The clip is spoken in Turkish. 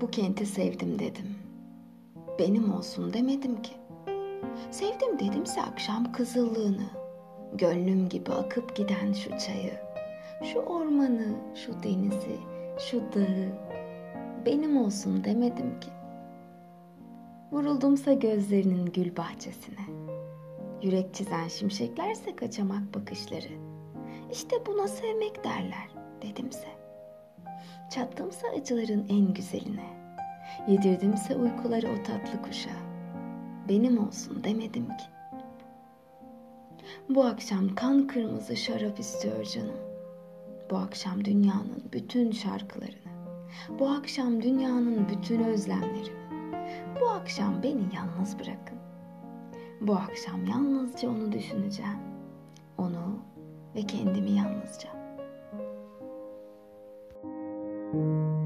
Bu kenti sevdim dedim. Benim olsun demedim ki. Sevdim dedimse akşam kızıllığını, gönlüm gibi akıp giden şu çayı, şu ormanı, şu denizi, şu dağı benim olsun demedim ki. Vuruldumsa gözlerinin gül bahçesine. Yürek çizen şimşeklerse kaçamak bakışları. İşte buna sevmek derler dedimse. Çattımsa acıların en güzeline. Yedirdimse uykuları o tatlı kuşa. Benim olsun demedim ki. Bu akşam kan kırmızı şarap istiyor canım. Bu akşam dünyanın bütün şarkılarını. Bu akşam dünyanın bütün özlemlerini. Bu akşam beni yalnız bırakın. Bu akşam yalnızca onu düşüneceğim. Onu ve kendimi yalnızca. thank you